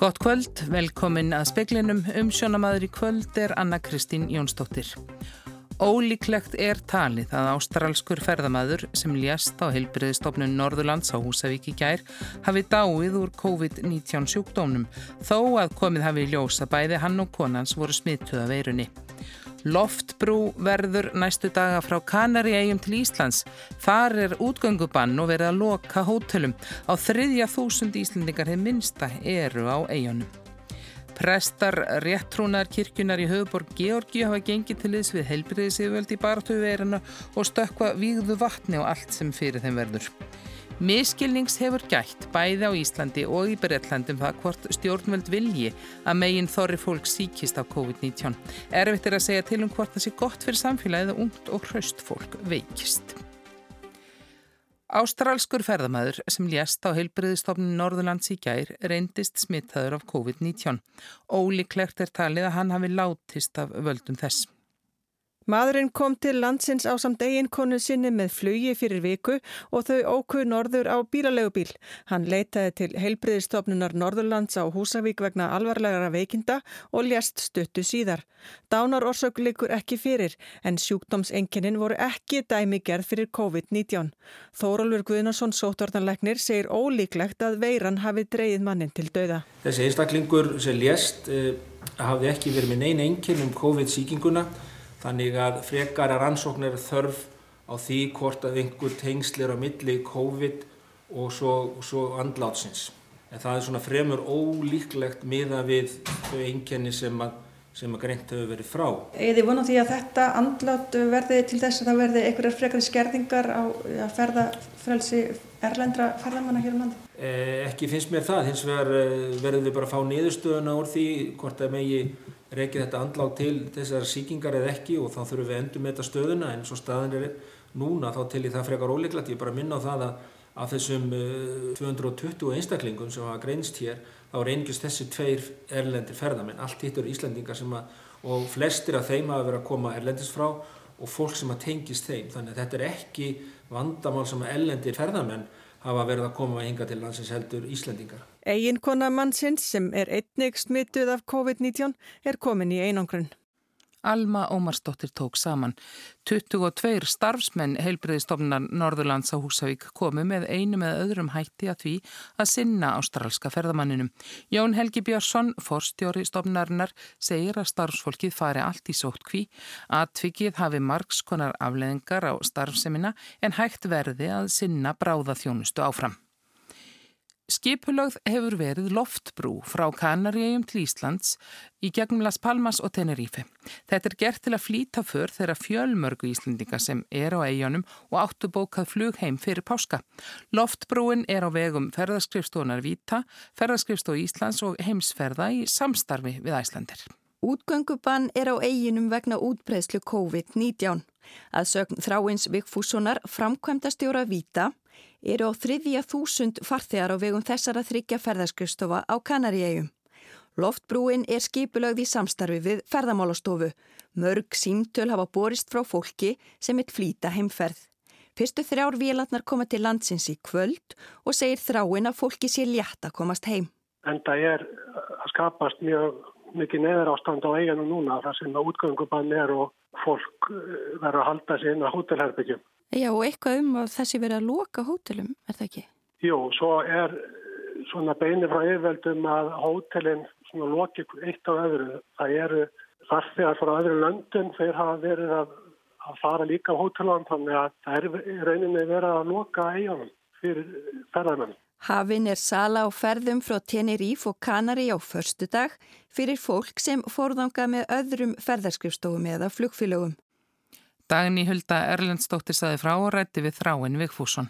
Gott kvöld, velkomin að speklinum. Umsjónamaður í kvöld er Anna Kristín Jónsdóttir. Ólíklegt er talið að ástralskur ferðamaður sem ljast á heilbriðistofnun Norðurlands á Húsavík í gær hafi dáið úr COVID-19 sjúkdómnum þó að komið hafi í ljósa bæði hann og konans voru smittuða veirunni. Loftbrú verður næstu daga frá Kanari eigum til Íslands. Þar er útgöngubann og verið að loka hótelum. Á þriðja þúsund Íslandingar hefur minsta eru á eigunum. Prestar réttrúnar kirkjunar í höfuborg Georgi hafa gengið til þess við heilbriðisíðvöld í bartöfuverina og stökka vígðu vatni og allt sem fyrir þeim verður. Miskilnings hefur gætt bæði á Íslandi og í Breitlandum það hvort stjórnvöld vilji að megin þorri fólk síkist á COVID-19. Erfitt er að segja til um hvort það sé gott fyrir samfélagið og ungt og hraust fólk veikist. Ástralskur ferðamæður sem lést á heilbriðistofnun Norðurlands í gær reyndist smittaður af COVID-19. Ólíklegt er talið að hann hafi látist af völdum þess. Maðurinn kom til landsins á samt eiginkonu sinni með flugi fyrir viku og þau ókuð norður á bílalegubíl. Hann leitaði til heilbriðistofnunar Norðurlands á Húsavík vegna alvarlegara veikinda og lést stuttu síðar. Dánar orsök likur ekki fyrir en sjúkdómsenginnin voru ekki dæmi gerð fyrir COVID-19. Þórólfur Guðnarsson sótvartanleiknir segir ólíklegt að veiran hafi dreyið mannin til dauða. Þessi einstaklingur sem lést eh, hafði ekki verið með neina enginn um COVID-síkinguna Þannig að frekara rannsóknir þörf á því hvort að einhver tengsl er á milli COVID og svo, svo andlátsins. En það er svona fremur ólíklegt miða við þau einkenni sem að, sem að greint hefur verið frá. Eða vona því að þetta andlát verði til þess að það verði einhverjar frekari skerðingar á ferðafrelsi erlendra ferðamanna hér um landi? Eh, ekki finnst mér það. Hins vegar eh, verður við bara að fá niðurstöðuna úr því hvort að megi reykja þetta andlátt til þessar síkingar eða ekki og þá þurfum við endur með þetta stöðuna en svo staðin er núna þá til í það frekar óleiklegt. Ég er bara að minna á það að af þessum 220 uh, einstaklingum sem hafa greinst hér þá er einingist þessi tveir erlendir ferðamenn. Allt hittur Íslandingar sem að og flestir af þeim hafa verið að koma erlendist frá og fólk sem að tengist þeim. Þannig að þetta er ekki vandamál sem að erlendir ferðamenn hafa verið að koma að hinga til landsins heldur Íslandingar. Eginkona mannsins sem er einnig smituð af COVID-19 er komin í einangrunn. Alma Ómarsdóttir tók saman. 22 starfsmenn heilbreyðistofnar Norðurlands á Húsavík komu með einu með öðrum hætti að því að sinna ástralska ferðamanninum. Jón Helgi Björnsson, forstjóri stofnarinnar, segir að starfsfólkið fari allt í sótt kví að tvikið hafi margskonar afleðingar á starfsemina en hægt verði að sinna bráða þjónustu áfram. Skipulögð hefur verið loftbrú frá Kanaríum til Íslands í gegnum Las Palmas og Tenerife. Þetta er gert til að flýta för þeirra fjölmörgu Íslandinga sem er á eigunum og áttu bókað flug heim fyrir páska. Loftbrúin er á vegum ferðarskrifstónar Vita, ferðarskrifstó Íslands og heimsferða í samstarfi við Æslandir. Útgöngubann er á eiginum vegna útbreyslu COVID-19. Að sögn þráins Vigfússonar framkvæmda stjóra Vita eru á þriðja þúsund farþegar á vegum þessara þryggja ferðarskristofa á Kanaríegjum. Loftbrúin er skipulögð í samstarfi við ferðamálastofu. Mörg símtöl hafa borist frá fólki sem er flýta heimferð. Fyrstu þrjár vélarnar koma til landsins í kvöld og segir þráin að fólki sé létt að komast heim. En það er að skapast mjög mikið neður ástand á eiginum núna þar sem að útgöngubann er og fólk eh, verður að halda sér inn á hótelherbyggjum. Já og eitthvað um að þessi verið að loka hótelum, er það ekki? Jú, svo er svona beini frá yfirveldum að hótelin svona loki eitt á öðru. Það eru farþegar frá öðru löndun, þeir hafa verið að, að fara líka á hótelum þannig að það er rauninni verið að loka eigunum fyrir ferðarmennum. Hafinn er sala á ferðum frá Teneríf og Kanari á förstu dag fyrir fólk sem forðanga með öðrum ferðarskrifstofum eða flugfélögum. Dagni Hulda Erlendstóttir saði frá og rætti við þráinn Vigfússon.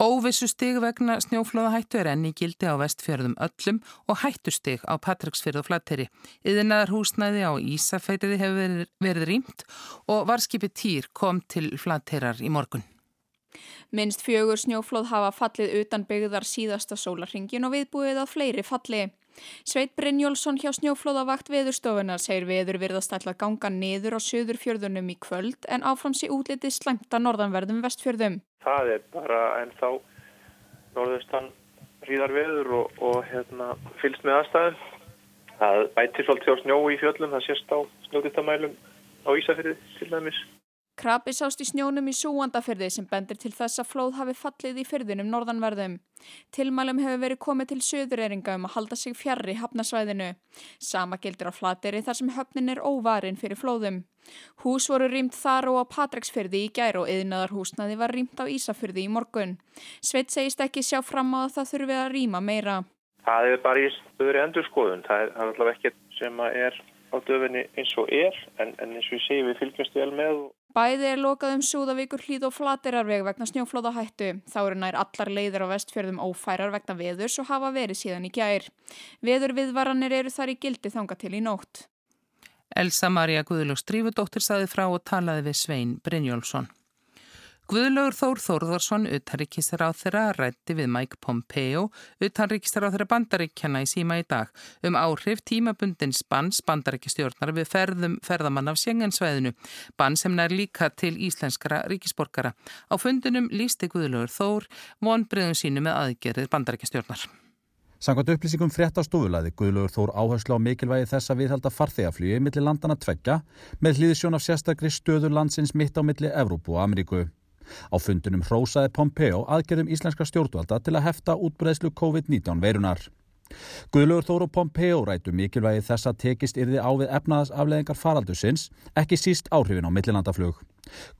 Óvissu stig vegna snjóflóðahættu er enni gildi á vestfjörðum öllum og hættustig á Patricksfjörð og Flatteri. Yðinnaðar húsnæði á Ísafætiði hefur verið, verið rýmt og varskipi Týr kom til Flatterar í morgun. Minst fjögur snjóflóð hafa fallið utan byggðar síðasta sólarringin og viðbúið að fleiri falli. Sveit Brynjólfsson hjá snjóflóðavakt veðurstofunar segir veður virðast ætla að ganga niður á söður fjörðunum í kvöld en áframsi útlitið slæmta norðanverðum vestfjörðum. Það er bara ennþá norðustan hlýðar veður og, og hérna, fylgst með aðstæðum. Það bætir svolítið á snjó í fjöllum, það sést á snjóðittamælum á Ísafyrði til dæmis. Krabi sást í snjónum í súandafyrði sem bendir til þess að flóð hafi fallið í fyrðinum norðanverðum. Tilmælum hefur verið komið til söðureyringa um að halda sig fjarrri hafnasvæðinu. Sama gildir á flateri þar sem höfnin er óvarin fyrir flóðum. Hús voru rýmt þar og á Patræksfyrði í gær og yðnaðarhúsnaði var rýmt á Ísafyrði í morgun. Sveit segist ekki sjá fram á að það þurfi að rýma meira. Það er bara í stöðri endurskoðun. Það er allavega ekkert sem er á döfinni eins og er en, en eins og ég segi við fylgjumst vel með. Bæði er lokað um Súðavíkur hlýð og flatirarveg vegna snjóflóðahættu. Þá eru nær allar leiðir á vestfjörðum ófærar vegna veðurs og hafa verið síðan í gær. Veður viðvaranir eru þar í gildi þanga til í nótt. Elsa Maria Guðlús Drífudóttir saði frá og talaði við Svein Brynjólfsson. Guðlaugur Þór Þórðarsson, þeirra, rætti við Mike Pompeo, þeirra bandaríkjana í síma í dag, um áhrif tímabundin spans bandaríkistjórnar við ferðum ferðamann af Sjengensvæðinu, bann sem nær líka til íslenskara ríkisborgara. Á fundunum lísti Guðlaugur Þór vonbreiðum sínu með aðgerðir bandaríkistjórnar. Samkvæmt upplýsingum frétt á stofulaði Guðlaugur Þór áherslu á mikilvægi þess að viðhalda farþegaflýju millir landana tveggja með hlýðisjón af sérstakri stöður landsins mitt á milli Evrópu og Ameríku. Á fundunum hrósaði Pompeo aðgerðum íslenska stjórnvalda til að hefta útbreðslu COVID-19 veirunar. Guðlaugur Þóru Pompeo rætu mikilvægi þess að tekist yrði á við efnaðasafleðingar faraldusins, ekki síst áhrifin á millilandaflug.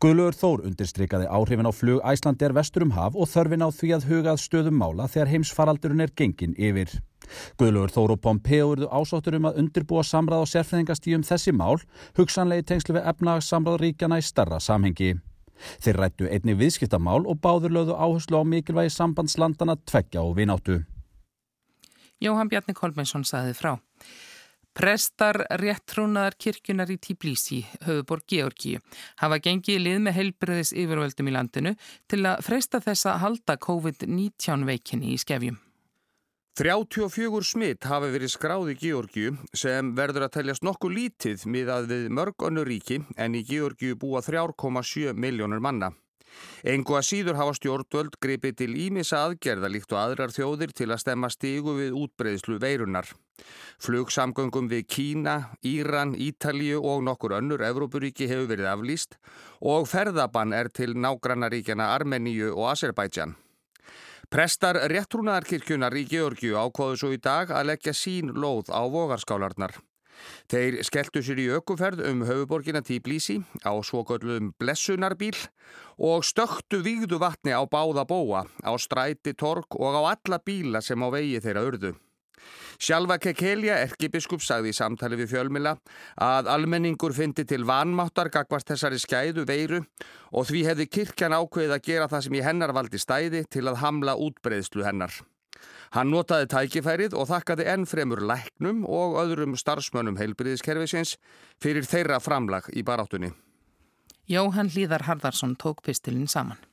Guðlaugur Þór undirstrykaði áhrifin á flug Æslandir vestur um haf og þörfin á því að hugað stöðum mála þegar heimsfaraldurinn er gengin yfir. Guðlaugur Þóru Pompeo eruðu ásóttur um að undirbúa samráð og sérfæðingastíum þessi mál, hugsanlegi tengslu við efnaðassamráð ríkjana í starra samhengi. Þeir rættu einni viðskiptamál og báður lögðu áherslu á mikilvægi sambandslandana tveggja og vináttu. Jóhann Bjarni Kolbjörnsson saði frá. Prestar réttrúnaðar kirkjunar í Tíblísi, höfuborg Georgíu, hafa gengið lið með heilbriðis yfirvöldum í landinu til að freysta þess að halda COVID-19 veikinni í skefjum. 34 smitt hafi verið skráð í Georgiu sem verður að teljast nokkuð lítið miðað við mörg önnu ríki en í Georgiu búa 3,7 miljónur manna. Engu að síður hafa stjórnvöld gripið til ímissa aðgerða líkt og aðrar þjóðir til að stemma stígu við útbreyðslu veirunar. Flugsamgöngum við Kína, Íran, Ítalju og nokkur önnur Evrópuríki hefur verið aflýst og ferðabann er til nágrannaríkjana Armeníu og Azerbaijan. Prestar réttrúnaðarkirkjunar í Georgiu ákváðu svo í dag að leggja sín lóð á vogarskálarnar. Þeir skelltu sér í ökuferð um höfuborgina Tíblísi á svokölluðum blessunarbíl og stöktu vígðu vatni á báða bóa, á stræti, tork og á alla bíla sem á vegi þeirra urðu. Sjálfa Kekelja, erkibiskup, sagði í samtali við fjölmila að almenningur fyndi til vanmáttar gagvart þessari skæðu veiru og því hefði kirkjan ákveðið að gera það sem í hennar valdi stæði til að hamla útbreyðslu hennar. Hann notaði tækifærið og þakkaði enn fremur læknum og öðrum starfsmönnum heilbriðiskerfisins fyrir þeirra framlag í baráttunni. Jóhann Líðar Harðarsson tók pistilinn saman.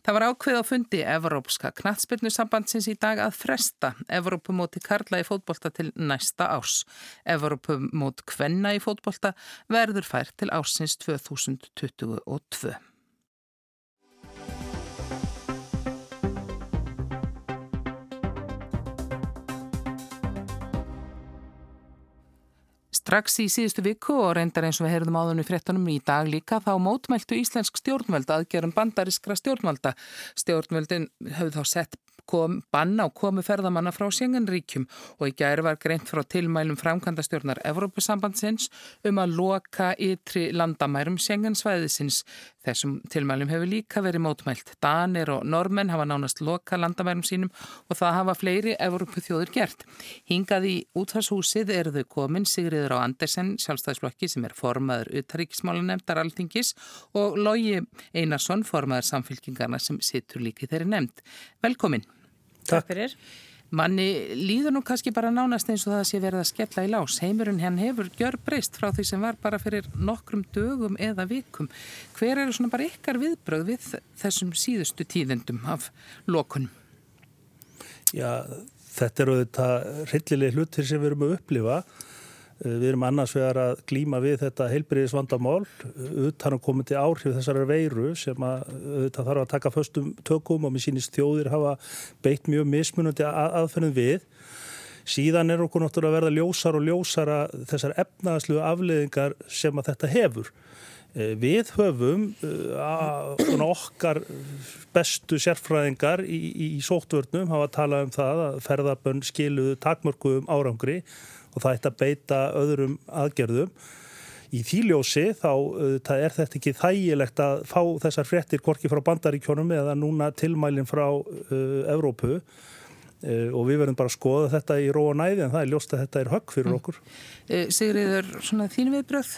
Það var ákveð á fundi Evrópska knatsbyrnusambandsins í dag að fresta Evrópumóti Karla í fótbolta til næsta árs. Evrópumót Kvenna í fótbolta verður fær til ársins 2022. Strax í síðustu viku og reyndar eins og við heyrðum áðunni fréttunum í dag líka þá mótmæltu íslensk stjórnvöld aðgerum bandariskra stjórnvalda. Stjórnvöldin höfðu þá sett kom banna á komu ferðamanna frá Sjengenríkjum og í gæri var greint frá tilmælum framkvæmda stjórnar Evrópusambandsins um að loka ytri landamærum Sjengensvæðisins. Þessum tilmælum hefur líka verið mótmælt. Danir og normenn hafa nánast loka landamærum sínum og það hafa fleiri Evrópuþjóður gert. Hingað í útfarshúsið eru þau komin Sigriður á Andersen, sjálfstæðisflokki sem er formaður uttaríkismálanemndar alþingis og Lógi Einarsson, formaður samfélkingarna sem situr líki þeirri nefnd. Velkomin. Takk fyrir. Manni líður nú kannski bara nánast eins og það sé verið að skella í lás. Heimurinn henn hefur gjör breyst frá því sem var bara fyrir nokkrum dögum eða vikum. Hver eru svona bara ykkar viðbröð við þessum síðustu tíðendum af lokunum? Já, þetta eru þetta rillileg hlutir sem við erum að upplifa. Eh, við erum annars vegar að glýma við þetta heilbriðisvandamál utan að koma til áhrif þessari veiru sem að þetta þarf að taka föstum tökum og með sínist þjóðir hafa beitt mjög mismunandi að, aðferðin við. Síðan er okkur náttúrulega að verða ljósar og ljósara þessar efnaðslu afleðingar sem að þetta hefur. Eh, við höfum okkar bestu sérfræðingar í, í, í sóttvörnum hafa talað um það að ferðarbönn skiluðu takmörku um árangri og það ætti að beita öðrum aðgerðum. Í þýljósi þá uh, er þetta ekki þægilegt að fá þessar frettir korki frá bandaríkjónum eða núna tilmælinn frá uh, Evrópu uh, og við verðum bara að skoða þetta í ró og næði en það er ljóst að þetta er högg fyrir mm. okkur. Uh, Sigriður, svona þín viðbröð?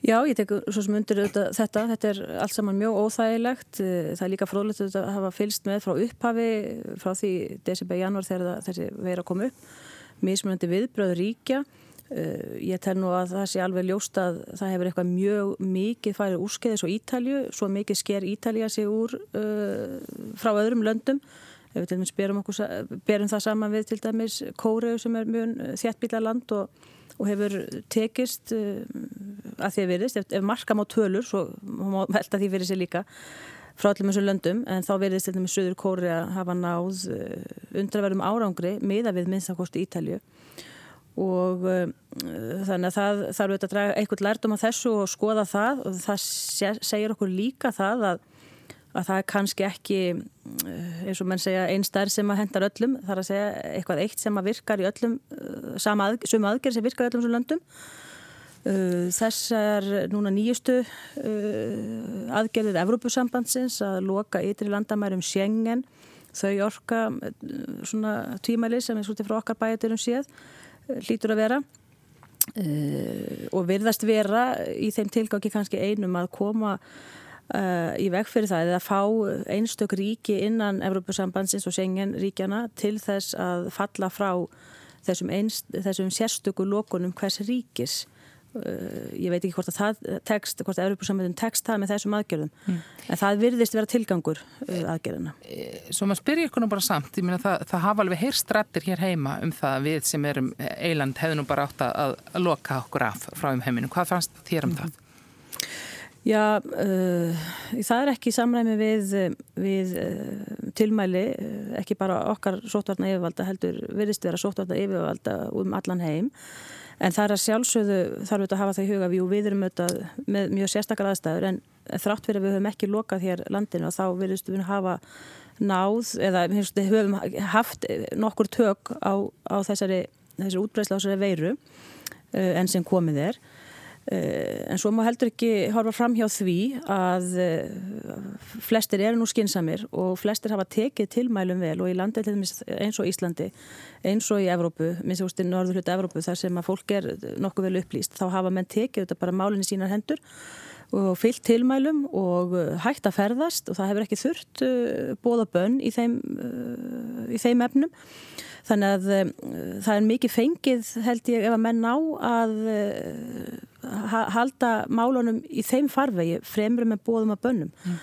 Já, ég tek svo sem undir þetta, þetta er allt saman mjög óþægilegt það er líka fróðlegt að hafa fylst með frá upphafi frá því desember, januar þegar þessi veira kom upp mismunandi viðbröð ríkja. Uh, ég tel nú að það sé alveg ljóst að það hefur eitthvað mjög mikið farið úrskeiðis og Ítalju, svo mikið sker Ítalja sig úr uh, frá öðrum löndum. Ef við til dæmis berum, okkur, berum það saman við til dæmis Kóreu sem er mjög þjættbíla land og, og hefur tekist uh, að því að verðist, ef, ef markam á tölur, svo má velta því fyrir sig líka, frá allum þessum löndum en þá verðist þetta með Suður Kóri að hafa náð eh, undraverðum árangri miða við minnstakosti Ítalju og uh, þannig að það þarf auðvitað að draga eitthvað lærdom af þessu og skoða það. Og það segir okkur líka það að, að það er kannski ekki uh, eins og menn segja einn starf sem að hendar öllum. Þar að segja eitthvað eitt sem að virkar í öllum sama að, aðgerð sem virkar í öllum löndum. Uh, þessar núna nýjustu uh, aðgerðir Evrópusambandsins að loka ytri landamærum Schengen, þau orka uh, svona tímæli sem er svolítið frá okkar bæjaturum séð hlýtur að vera. Og virðast vera í þeim tilgangi kannski einum að koma í veg fyrir það eða fá einstök ríki innan Evrópusambandsins og Schengen ríkjana til þess að falla frá þessum, einst, þessum sérstöku lokunum hvers ríkis Uh, ég veit ekki hvort að það tekst, hvort að Európa-samöndun tekst það með þessum aðgerðum mm. en það virðist vera tilgangur uh, aðgerðina eh, Svo maður spyrir ykkur nú bara samt ég meina það, það hafa alveg heyrstrættir hér heima um það við sem erum eiland hefðu nú bara átt að, að loka okkur af frá um heiminu, hvað fannst þér um mm. það? Já uh, það er ekki samræmi við, við tilmæli ekki bara okkar sótvarna yfirvalda heldur virðist vera sótvarna yfirvalda um allan heim En það er að sjálfsögðu þarf við að hafa það í huga við við erum auðvitað með mjög sérstakar aðstæður en þrátt fyrir að við höfum ekki lokað hér landinu og þá verðustu við hafa náð eða við höfum haft nokkur tök á, á þessari, þessari útbreysla á þessari veiru uh, enn sem komið er. Eh, en svo má heldur ekki horfa fram hjá því að eh, flestir eru nú skinsamir og flestir hafa tekið tilmælum vel og í landi eins og Íslandi eins og í Evrópu, minnst þú veist í norður hluta Evrópu þar sem að fólk er nokkuð vel upplýst þá hafa menn tekið þetta bara málinni sínar hendur og fyllt tilmælum og hægt að ferðast og það hefur ekki þurft bóða bönn í þeim, í þeim efnum Þannig að uh, það er mikið fengið held ég ef að menn ná að uh, halda málunum í þeim farvegi fremur með bóðum að bönnum. Mm.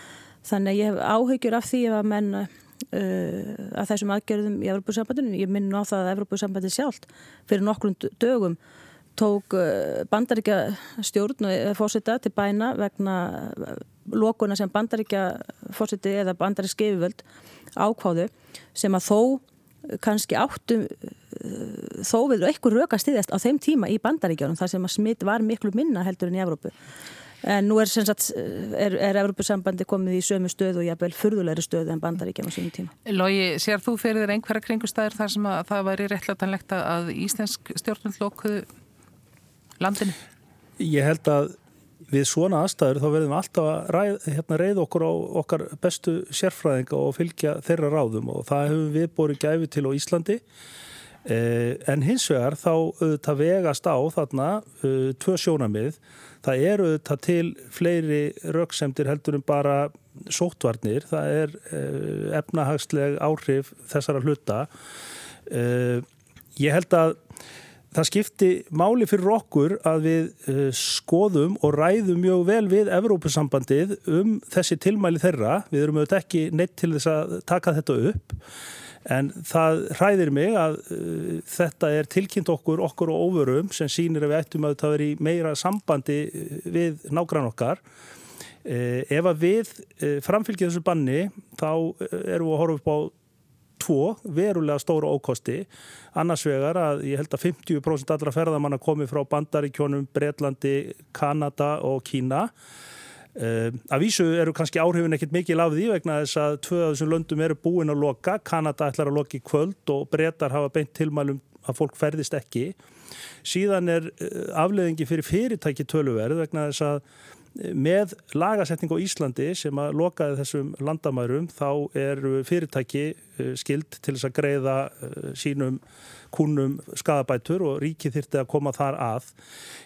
Þannig að ég hef áhyggjur af því ef að menn uh, að þessum aðgerðum í Evropasambandinu, ég minn á það að Evropasambandi sjálft fyrir nokkrum dögum tók bandaríkja stjórn og fórseta til bæna vegna lokuna sem bandaríkja fórseti eða bandarík skefivöld ákváðu sem að þó kannski áttum þó við eitthvað rökast stiðast á þeim tíma í bandaríkjónum þar sem að smitt var miklu minna heldur en í Evrópu. En nú er, sagt, er, er Evrópusambandi komið í sömu stöðu og jafnvel fyrðulegri stöðu en bandaríkjum á sínum tíma. Lógi, sér þú fyrir þér einhverja kringustæðir þar sem að það væri réttlætanlegt að Íslensk stjórnum landinu? Ég held að við svona aðstæður þá verðum alltaf að ræð, hérna, reyða okkur á okkar bestu sérfræðinga og fylgja þeirra ráðum og það hefur við borið gæfi til á Íslandi. Eh, en hins vegar þá auðvitað vegast á þarna uh, tvö sjónamið það eru auðvitað til fleiri rauksemdir heldur um bara sótvarnir, það er uh, efnahagsleg áhrif þessara hluta. Ég held að það skipti máli fyrir okkur að við uh, skoðum og ræðum mjög vel við Evrópusambandið um þessi tilmæli þeirra. Við erum auðvitað ekki neitt til þess að taka þetta upp En það hræðir mig að uh, þetta er tilkynnt okkur, okkur og óvörum sem sínir að við ættum að það veri meira sambandi við nágrann okkar. Uh, ef að við uh, framfylgjum þessu banni þá erum við að horfa upp á tvo verulega stóra ókosti. Annars vegar að ég held að 50% allra ferðamanna komi frá Bandaríkjónum, Breitlandi, Kanada og Kína. Uh, að vísu eru kannski áhrifin ekkert mikið af því vegna þess að tvö af þessum löndum eru búin að loka, Kanada ætlar að loka í kvöld og breytar hafa beint tilmælum að fólk ferðist ekki. Síðan er uh, afleðingi fyrir fyrirtæki töluverð vegna þess að með lagasetning á Íslandi sem að lokaði þessum landamærum þá er fyrirtæki skild til þess að greiða sínum kúnum skadabætur og ríki þyrti að koma þar að.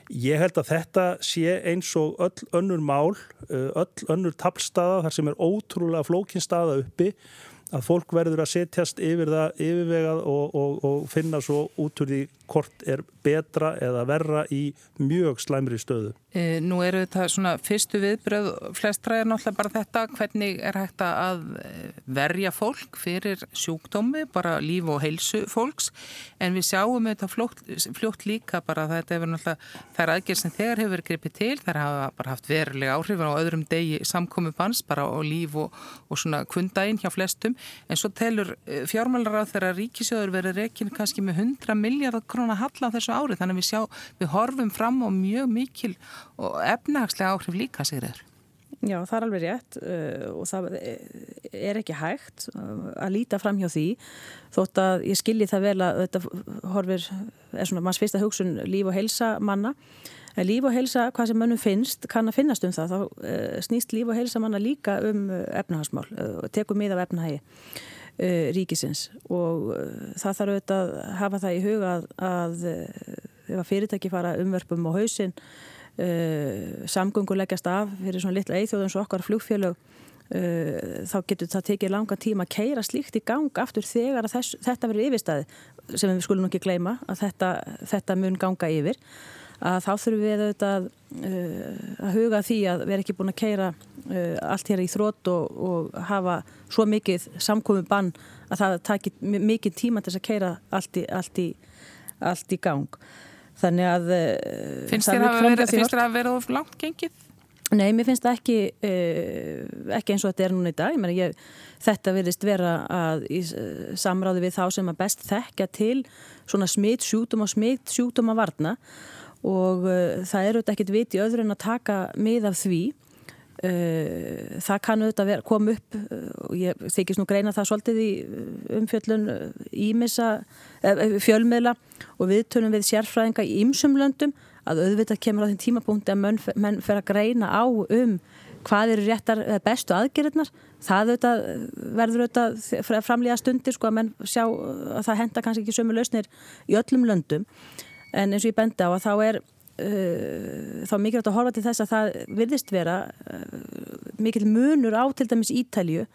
Ég held að þetta sé eins og öll önnur mál, öll önnur tapstaða þar sem er ótrúlega flókinstaða uppi að fólk verður að setjast yfir það yfirvegað og, og, og finna svo út úr því hvort er betra eða verra í mjög slæmri stöðu. E, nú eru þetta svona fyrstu viðbröð, flestra er náttúrulega bara þetta, hvernig er hægt að eh, verja fólk fyrir sjúkdómi, bara líf og heilsu fólks, en við sjáum þetta fljótt, fljótt líka bara að þetta hefur náttúrulega, er aðgerð sem þegar hefur gripið til, það hafa bara haft verulega áhrif á öðrum degi samkomi bans bara á líf og, og svona kundægin hjá flestum, en svo telur eh, fjármálar á þeirra ríkisjóður verið rekin kannski með 100 miljardar krónar halla á þessu ári. Þannig að við sjá, við horfum fram á mjög mikil og efnahagslega áhrif líka sigriður. Já, það er alveg rétt uh, og það er ekki hægt að líta fram hjá því. Þótt að ég skilji það vel að þetta horfir, er svona manns fyrsta hugsun líf og helsa manna en líf og helsa, hvað sem mönnum finnst kann að finnast um það, þá uh, snýst líf og helsa manna líka um efnahagsmál og tekum mið af efnahagi uh, ríkisins. Og uh, það þarf auðvitað að hafa það í huga að, að fyrirtæki fara umverfum á hausin uh, samgöngu leggjast af fyrir svona litla eithjóðum svo okkar flugfélög þá getur það tekið langa tíma að keira slíkt í gang aftur þegar þess, þetta verður yfirstaði sem við skulum ekki gleyma að þetta, þetta mun ganga yfir að þá þurfum við auðvitað uh, að huga því að við erum ekki búin að keira uh, allt hér í þrótt og, og hafa svo mikið samkomið bann að það takir mikið tíma til að keira allt í, allt í, allt í gang. Þannig að... Uh, finnst þér að það vera of langt gengið? Nei, mér finnst það ekki, ekki eins og þetta er núna í dag. Ég meina, ég, þetta verðist vera að í samráði við þá sem að best þekka til svona smitt sjútum og smitt sjútum að varna og uh, það er auðvitað ekkert viti öðru en að taka mið af því. Uh, það kann auðvitað koma upp uh, og ég þykist nú greina það svolítið í umfjöllun ímissa fjölmiðla og viðtönum við sérfræðinga í ymsum löndum að auðvitað kemur á þinn tímapunkti að menn, menn fer að greina á um hvað eru réttar bestu aðgerðnar það auðvitað, verður auðvitað framlega stundir sko að menn sjá að það henda kannski ekki sömu lausnir í öllum löndum en eins og ég bendi á að þá er uh, þá mikilvægt að horfa til þess að það virðist vera uh, mikil munur á til dæmis Ítalju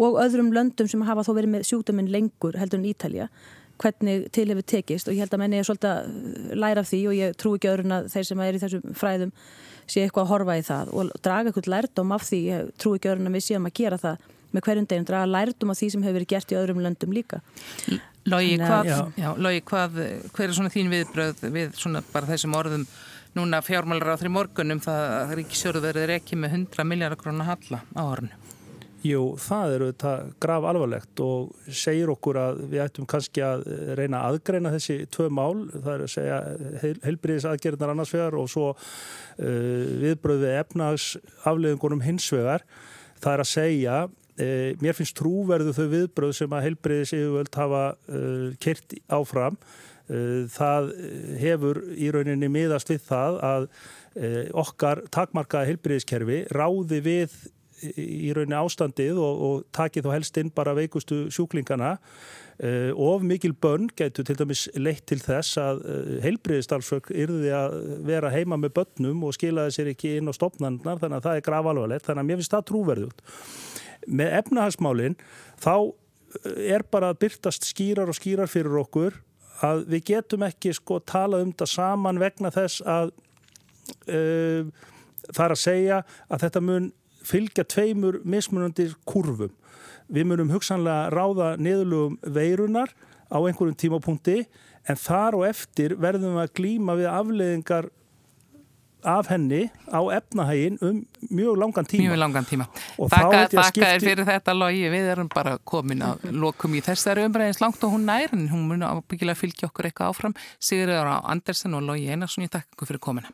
og öðrum löndum sem hafa þó verið með sjúkdöminn lengur heldur en Ítalja hvernig til hefur tekist. Og ég held að menni er svolítið að læra af því og ég trú ekki öðrun að þeir sem er í þessum fræðum sé eitthvað að horfa í það og draga eitthvað lærdom af því, ég trú ekki öðrun að við séum að gera það með hverjum degum, draga lærdom af því sem hefur verið gert í öðrum löndum líka Lógi, hvað, hvað, hver er svona þín viðbröð við svona bara þessum orðum núna fjármálar á þrjum morgunum það að Ríkisjóru verður ekki með 100 miljardar krónar halla á orðinu? Jú, það eru þetta grav alvarlegt og segir okkur að við ættum kannski að reyna að aðgreina þessi tvö mál, það er að segja heil, heilbriðis aðgerðnar annars vegar og svo uh, viðbröðið efnags afleðingunum hins vegar. Það er að segja Eh, mér finnst trúverðu þau viðbröð sem að heilbreyðis yfirvöld hafa uh, kert áfram. Uh, það hefur í rauninni miðast við það að okkar takmarkaða heilbreyðiskerfi ráði við í rauninni ástandið og, og takið þó helst inn bara veikustu sjúklingana. Of mikil bönn getur til dæmis leitt til þess að heilbreyðistalsfök yrði að vera heima með bönnum og skilaði sér ekki inn á stopnarnar þannig að það er graf alvarlegt þannig að mér finnst það trúverðut með efnahagsmálinn þá eh, er bara að byrtast skýrar og skýrar fyrir okkur að við getum ekki sko tala um þetta saman vegna þess að uh, það er að segja að þetta mun fylgja tveimur mismunandi kurvum. Við munum hugsanlega ráða niðurlugum veirunar á einhverjum tímapunkti en þar og eftir verðum við að glýma við afleðingar af henni á efnahægin um mjög langan tíma. Mjög langan tíma. Þakka þér fyrir þetta logi, við erum bara komin að lokum í þessari umræðins langt og hún nær, en hún mun ábyggilega fylgja okkur eitthvað áfram. Sigurður á Andersen og logi Einarsson, ég takk ykkur fyrir komina.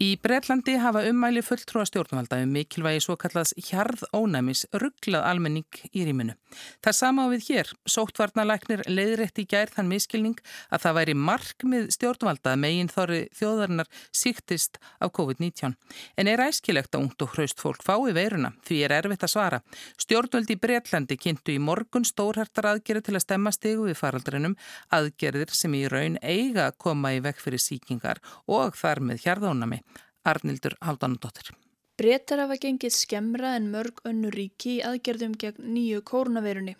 Í Breitlandi hafa ummæli fulltrúa stjórnvalda um mikilvægi svo kallast hjarð ónæmis rugglað almenning í rýminu. Það sama á við hér. Sóttvarnalæknir leiðrætt í gær þann miskilning að það væri markmið stjórnvalda megin þorri þjóðarinnar síktist af COVID-19. En er æskilegt að ungt og hraust fólk fái veiruna því er erfitt að svara. Stjórnvaldi í Breitlandi kynntu í morgun stórhærtar aðgerið til að stemma stegu við faraldrinum aðgerðir sem í raun eiga koma í vekk fyrir síkingar og þar með hjarðónami. Arnildur Haldanadóttir. Bretar hafa gengið skemra en mörg önnu ríki í aðgerðum gegn nýju kórnaverunni.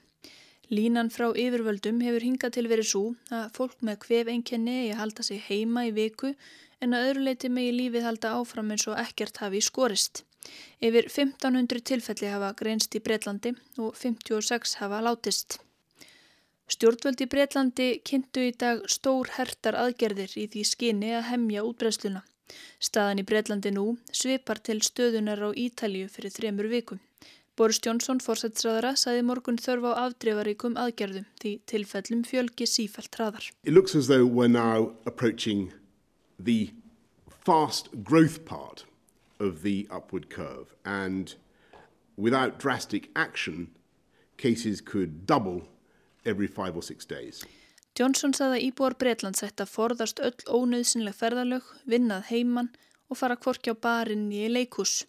Línan frá yfirvöldum hefur hingað til verið svo að fólk með hvef einkenni eigi halda sig heima í viku en að öðru leiti megi lífið halda áfram eins og ekkert hafi skorist. Yfir 1500 tilfelli hafa greinst í Breitlandi og 56 hafa látist. Stjórnvöld í Breitlandi kynntu í dag stór hertar aðgerðir í því skinni að hemja útbreysluna. Staðan í Breitlandi nú svipar til stöðunar á Ítalju fyrir þremur vikum. Boris Johnson, fórsætsræðara, saði morgun þörf á afdreifaríkum aðgerðum því tilfellum fjölgi sífælt hraðar. It looks as though we're now approaching the fast growth part of the upward curve and without drastic action cases could double every five or six days. Johnson saði að íbúar Breitlands ætti að forðast öll ónöðsynleg ferðalög, vinnað heimann og fara kvorki á barinn í leikús.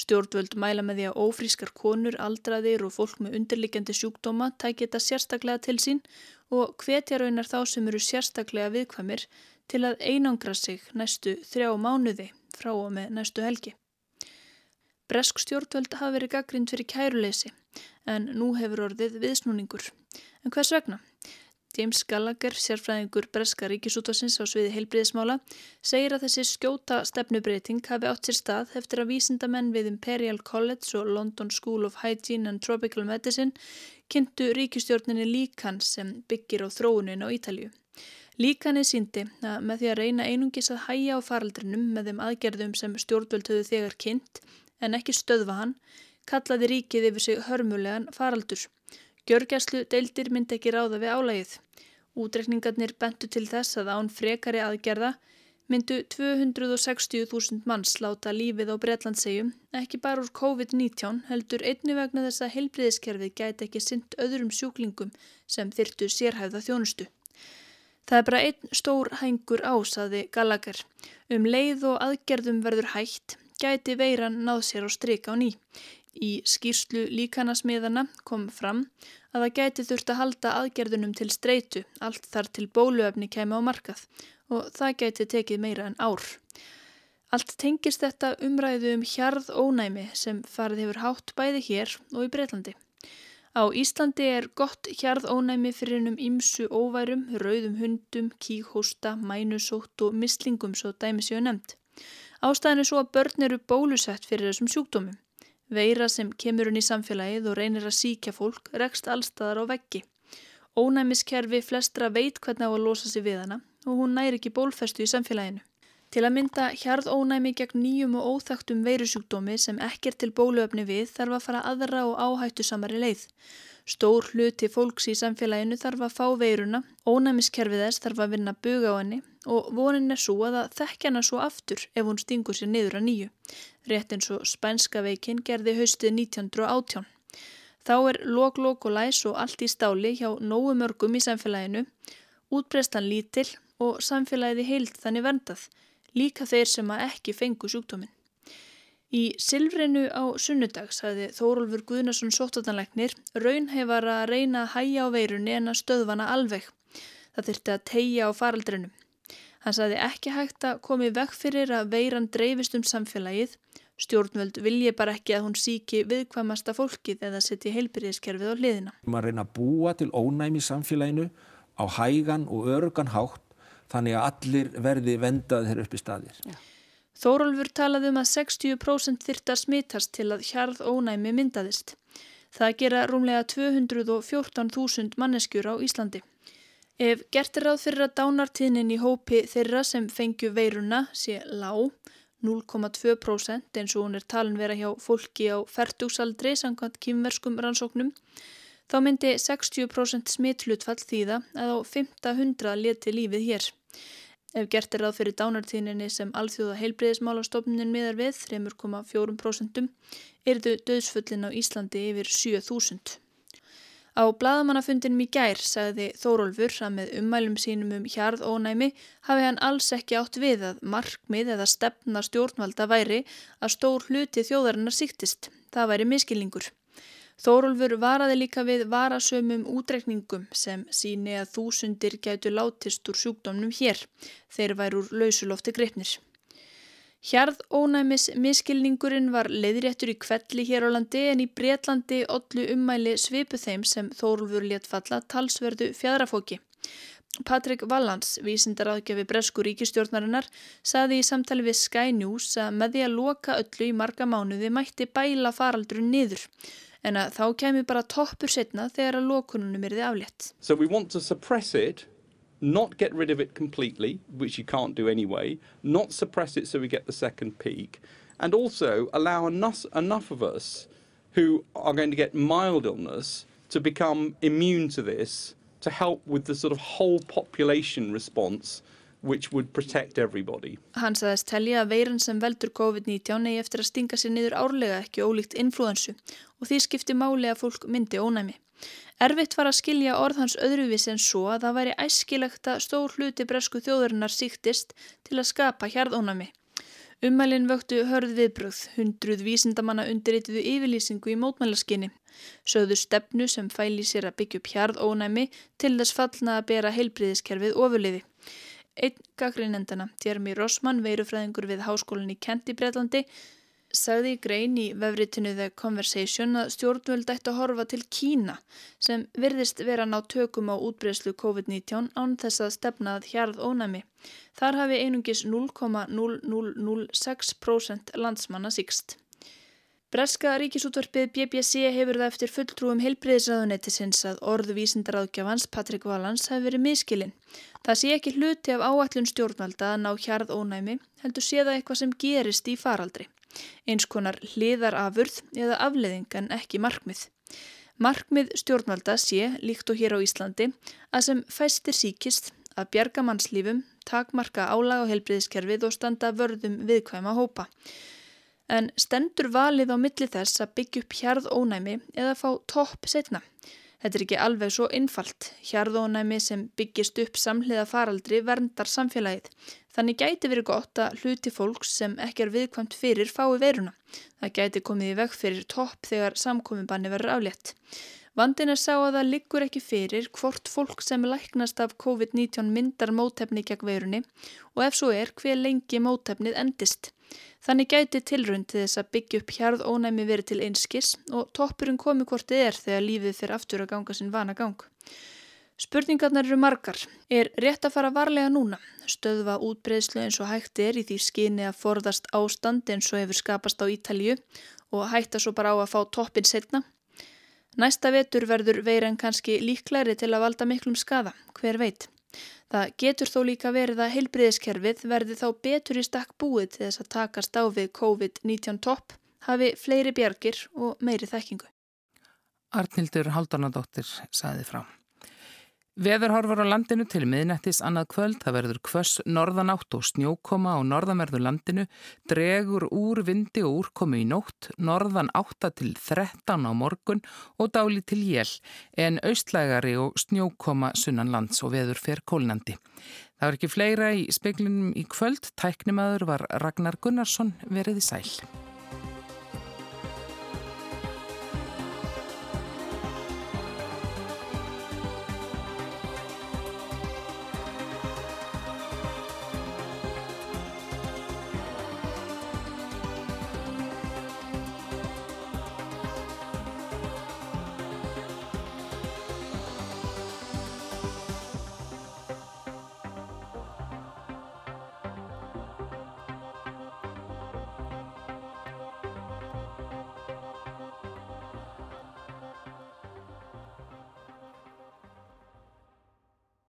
Stjórnvöld mæla með því að ófrískar konur, aldraðir og fólk með undirliggjandi sjúkdóma tæki þetta sérstaklega til sín og hvetja raunar þá sem eru sérstaklega viðkvæmir til að einangra sig næstu þrjá mánuði frá og með næstu helgi. Bresk stjórnvöld hafi verið gaggrind fyrir kæruleysi en nú hefur orðið viðsnúningur. En hvers vegna? James Gallagher, sérfræðingur Breska ríkisútvarsins á sviði heilbriðismála, segir að þessi skjóta stefnubreiting hafi átt sér stað eftir að vísindamenn við Imperial College og London School of Hygiene and Tropical Medicine kynntu ríkistjórninni líkan sem byggir á þróunin á Ítalju. Líkanið síndi að með því að reyna einungis að hæja á faraldrinum með þeim aðgerðum sem stjórnvöld höfðu þegar kynnt en ekki stöðva hann, kallaði ríkið yfir sig hörmulegan faraldur. Gjörgæslu deildir myndi ekki ráða við álægið. Útrekningarnir bentu til þess að án frekari aðgerða myndu 260.000 manns láta lífið á Breitlandsegjum, ekki bara úr COVID-19 heldur einni vegna þess að heilbriðiskerfið gæti ekki synd öðrum sjúklingum sem þyrtu sérhæfða þjónustu. Það er bara einn stór hængur ásaði Gallagher. Um leið og aðgerðum verður hægt gæti veiran náð sér á stryka á ný. Í skýrslu líkanasmiðana kom fram að það gæti þurft að halda aðgerðunum til streitu allt þar til bóluöfni kemi á markað og það gæti tekið meira en ár. Allt tengist þetta umræðu um hjarð ónæmi sem farið hefur hátt bæði hér og í Breitlandi. Á Íslandi er gott hjarð ónæmi fyrir hennum ímsu óværum, rauðum hundum, kíkhósta, mænusótt og mislingum svo dæmi séu nefnd. Ástæðin er svo að börn eru bólusett fyrir þessum sjúkdómum. Veira sem kemur hún í samfélagið og reynir að síkja fólk rekst allstaðar á veggi. Ónæmiskerfi flestra veit hvernig á að losa sig við hana og hún næri ekki bólfestu í samfélaginu. Til að mynda hjarð ónæmi gegn nýjum og óþægtum veirusjúkdómi sem ekkert til bóluöfni við þarf að fara aðra og áhættu samari leið. Stór hluti fólks í samfélaginu þarf að fá veiruna, ónæmiskerfið þess þarf að vinna buga á henni og vonin er svo að það þekkja hana svo aftur ef hún stingur sér niður að nýju rétt eins og spænska veikin gerði haustið 1918. Þá er lok, lok og læs og allt í stáli hjá nógu mörgum í samfélaginu, útbreystan lítill og samfélagið í heild þannig verndað, líka þeir sem að ekki fengu sjúkdóminn. Í Silfrinu á sunnudag saði Þórólfur Guðnarsson sóttatanleiknir raunhefar að reyna að hæja á veirunni en að stöðvana alveg. Það þurfti að tegja á faraldrinum. Hann saði ekki hægt að komi vekk fyrir að veiran dreifist um samfélagið Stjórnvöld vilji bara ekki að hún síki viðkvæmasta fólkið eða setja heilbyrðiskerfið á hliðina. Man reyna að búa til ónæmi í samfélaginu á hægan og örugan hátt þannig að allir verði vendað þeirra upp í staðir. Já. Þórólfur talaði um að 60% þyrta smittast til að hjarð ónæmi myndaðist. Það gera rúmlega 214.000 manneskjur á Íslandi. Ef gert er ráð fyrir að dánartíðnin í hópi þeirra sem fengju veiruna sé lág, 0,2% eins og hún er talin vera hjá fólki á færtugsaldri samkvæmt kýmverskum rannsóknum, þá myndi 60% smittlutfall þýða að á 500 leti lífið hér. Ef gert er ráð fyrir dánartíðninni sem alþjóða heilbreyðismálastofnin miðar við 3,4% erðu döðsfullin á Íslandi yfir 7000. Á bladamannafundinum í gær sagði Þórólfur að með ummælum sínum um hjarð ónæmi hafi hann alls ekki átt við að markmið eða stefna stjórnvalda væri að stór hluti þjóðarinnar síktist. Það væri miskilningur. Þórólfur varaði líka við varasömum útrekningum sem síni að þúsundir gætu látist úr sjúkdómnum hér. Þeir væru úr lausulofti greipnir. Hjarð ónæmis miskilningurinn var leiðréttur í kvelli hér á landi en í Breitlandi ollu ummæli svipu þeim sem Þórólfur létt falla talsverðu fjadrafóki. Patrik Vallans, vísindaraðgjafi Bresku ríkistjórnarinnar, saði í samtali við Sky News að með því að loka öllu í marga mánuði mætti bæla faraldrun niður en að þá kemur bara toppur setna þegar að lokununum er þið aflétt. So we want to suppress it, not get rid of it completely, which you can't do anyway, not suppress it so we get the second peak, and also allow enough, enough of us who are going to get mild illness to become immune to this to help with the sort of whole population response which would protect everybody. Hann sagðist telja að veiran sem veldur COVID-19 eigi eftir að stinga sér niður árlega ekki ólíkt influensu og því skipti máli að fólk myndi ónæmi. Erfitt var að skilja orðhans öðruvís en svo að það væri æskilegt að stór hluti bresku þjóðurinnar síktist til að skapa hjarðónami. Ummælinn vöktu hörð viðbröð, hundruð vísindamanna undirritiðu yfirlýsingu í mótmælaskinni. Sögðu stefnu sem fæli sér að byggja upp hjarðónæmi til þess fallna að bera heilbriðiskerfið ofurliði. Einn gaggrinendana, Jeremy Rossmann, veirufræðingur við háskólinni Kent í Breitlandi, sagði í grein í vefritinu The Conversation að stjórnvöld ætti að horfa til Kína sem virðist vera ná tökum á útbreyslu COVID-19 án þess að stefnað hjarð ónæmi. Þar hafi einungis 0,0006% landsmanna síkst. Breska ríkisútvarpið BBC hefur það eftir fulltrúum heilbreyðisraðunettisins að orðvísindaráðgjafans Patrik Valans hafi verið miskilinn. Það sé ekki hluti af áallun stjórnvalda að ná hjarð ónæmi, heldur sé það eitthvað sem gerist í faraldri. Eins konar hliðarafurð eða afleðing en ekki markmið. Markmið stjórnvalda sé, líkt og hér á Íslandi, að sem fæstir síkist að bjarga mannslífum, takmarka álag á heilbreyðiskerfið og standa vörðum viðkvæma hópa en stendur valið á milli þess að byggja upp hjarðónæmi eða fá topp setna. Þetta er ekki alveg svo innfalt. Hjarðónæmi sem byggist upp samhliða faraldri verndar samfélagið. Þannig gæti verið gott að hluti fólks sem ekki er viðkvæmt fyrir fái veruna. Það gæti komið í veg fyrir topp þegar samkominnbanni verður aflétt. Vandin er sá að það liggur ekki fyrir hvort fólk sem læknast af COVID-19 myndar mótefni gegn verunni og ef svo er hver lengi mótefnið endist. Þannig gæti tilrönd til þess að byggja upp hjarð ónæmi verið til einskis og toppurinn komi hvort þið er þegar lífið fyrir aftur að ganga sinn vana gang. Spurningarnar eru margar. Er rétt að fara varlega núna? Stöðva útbreyðslu eins og hægt er í því skyni að forðast ástand eins og hefur skapast á Ítalju og hætta svo bara á að fá toppin setna? Næsta vetur verður veiran kannski líklæri til að valda miklum skada, hver veit? Það getur þó líka verið að heilbriðiskerfið verði þá betur í stakk búið til þess að takast á við COVID-19 topp, hafi fleiri bjargir og meiri þekkingu. Arnildur Haldanadóttir saði frá. Veðurhorfur á landinu til miðnættis annað kvöld, það verður kvöss norðanátt og snjókoma á norðanverðu landinu, dregur úr vindi og úrkomi í nótt, norðan 8 til 13 á morgun og dáli til jél, en austlægari og snjókoma sunnan lands og veður fer kólnandi. Það var ekki fleira í speklinum í kvöld, tæknimaður var Ragnar Gunnarsson. Verið í sæl.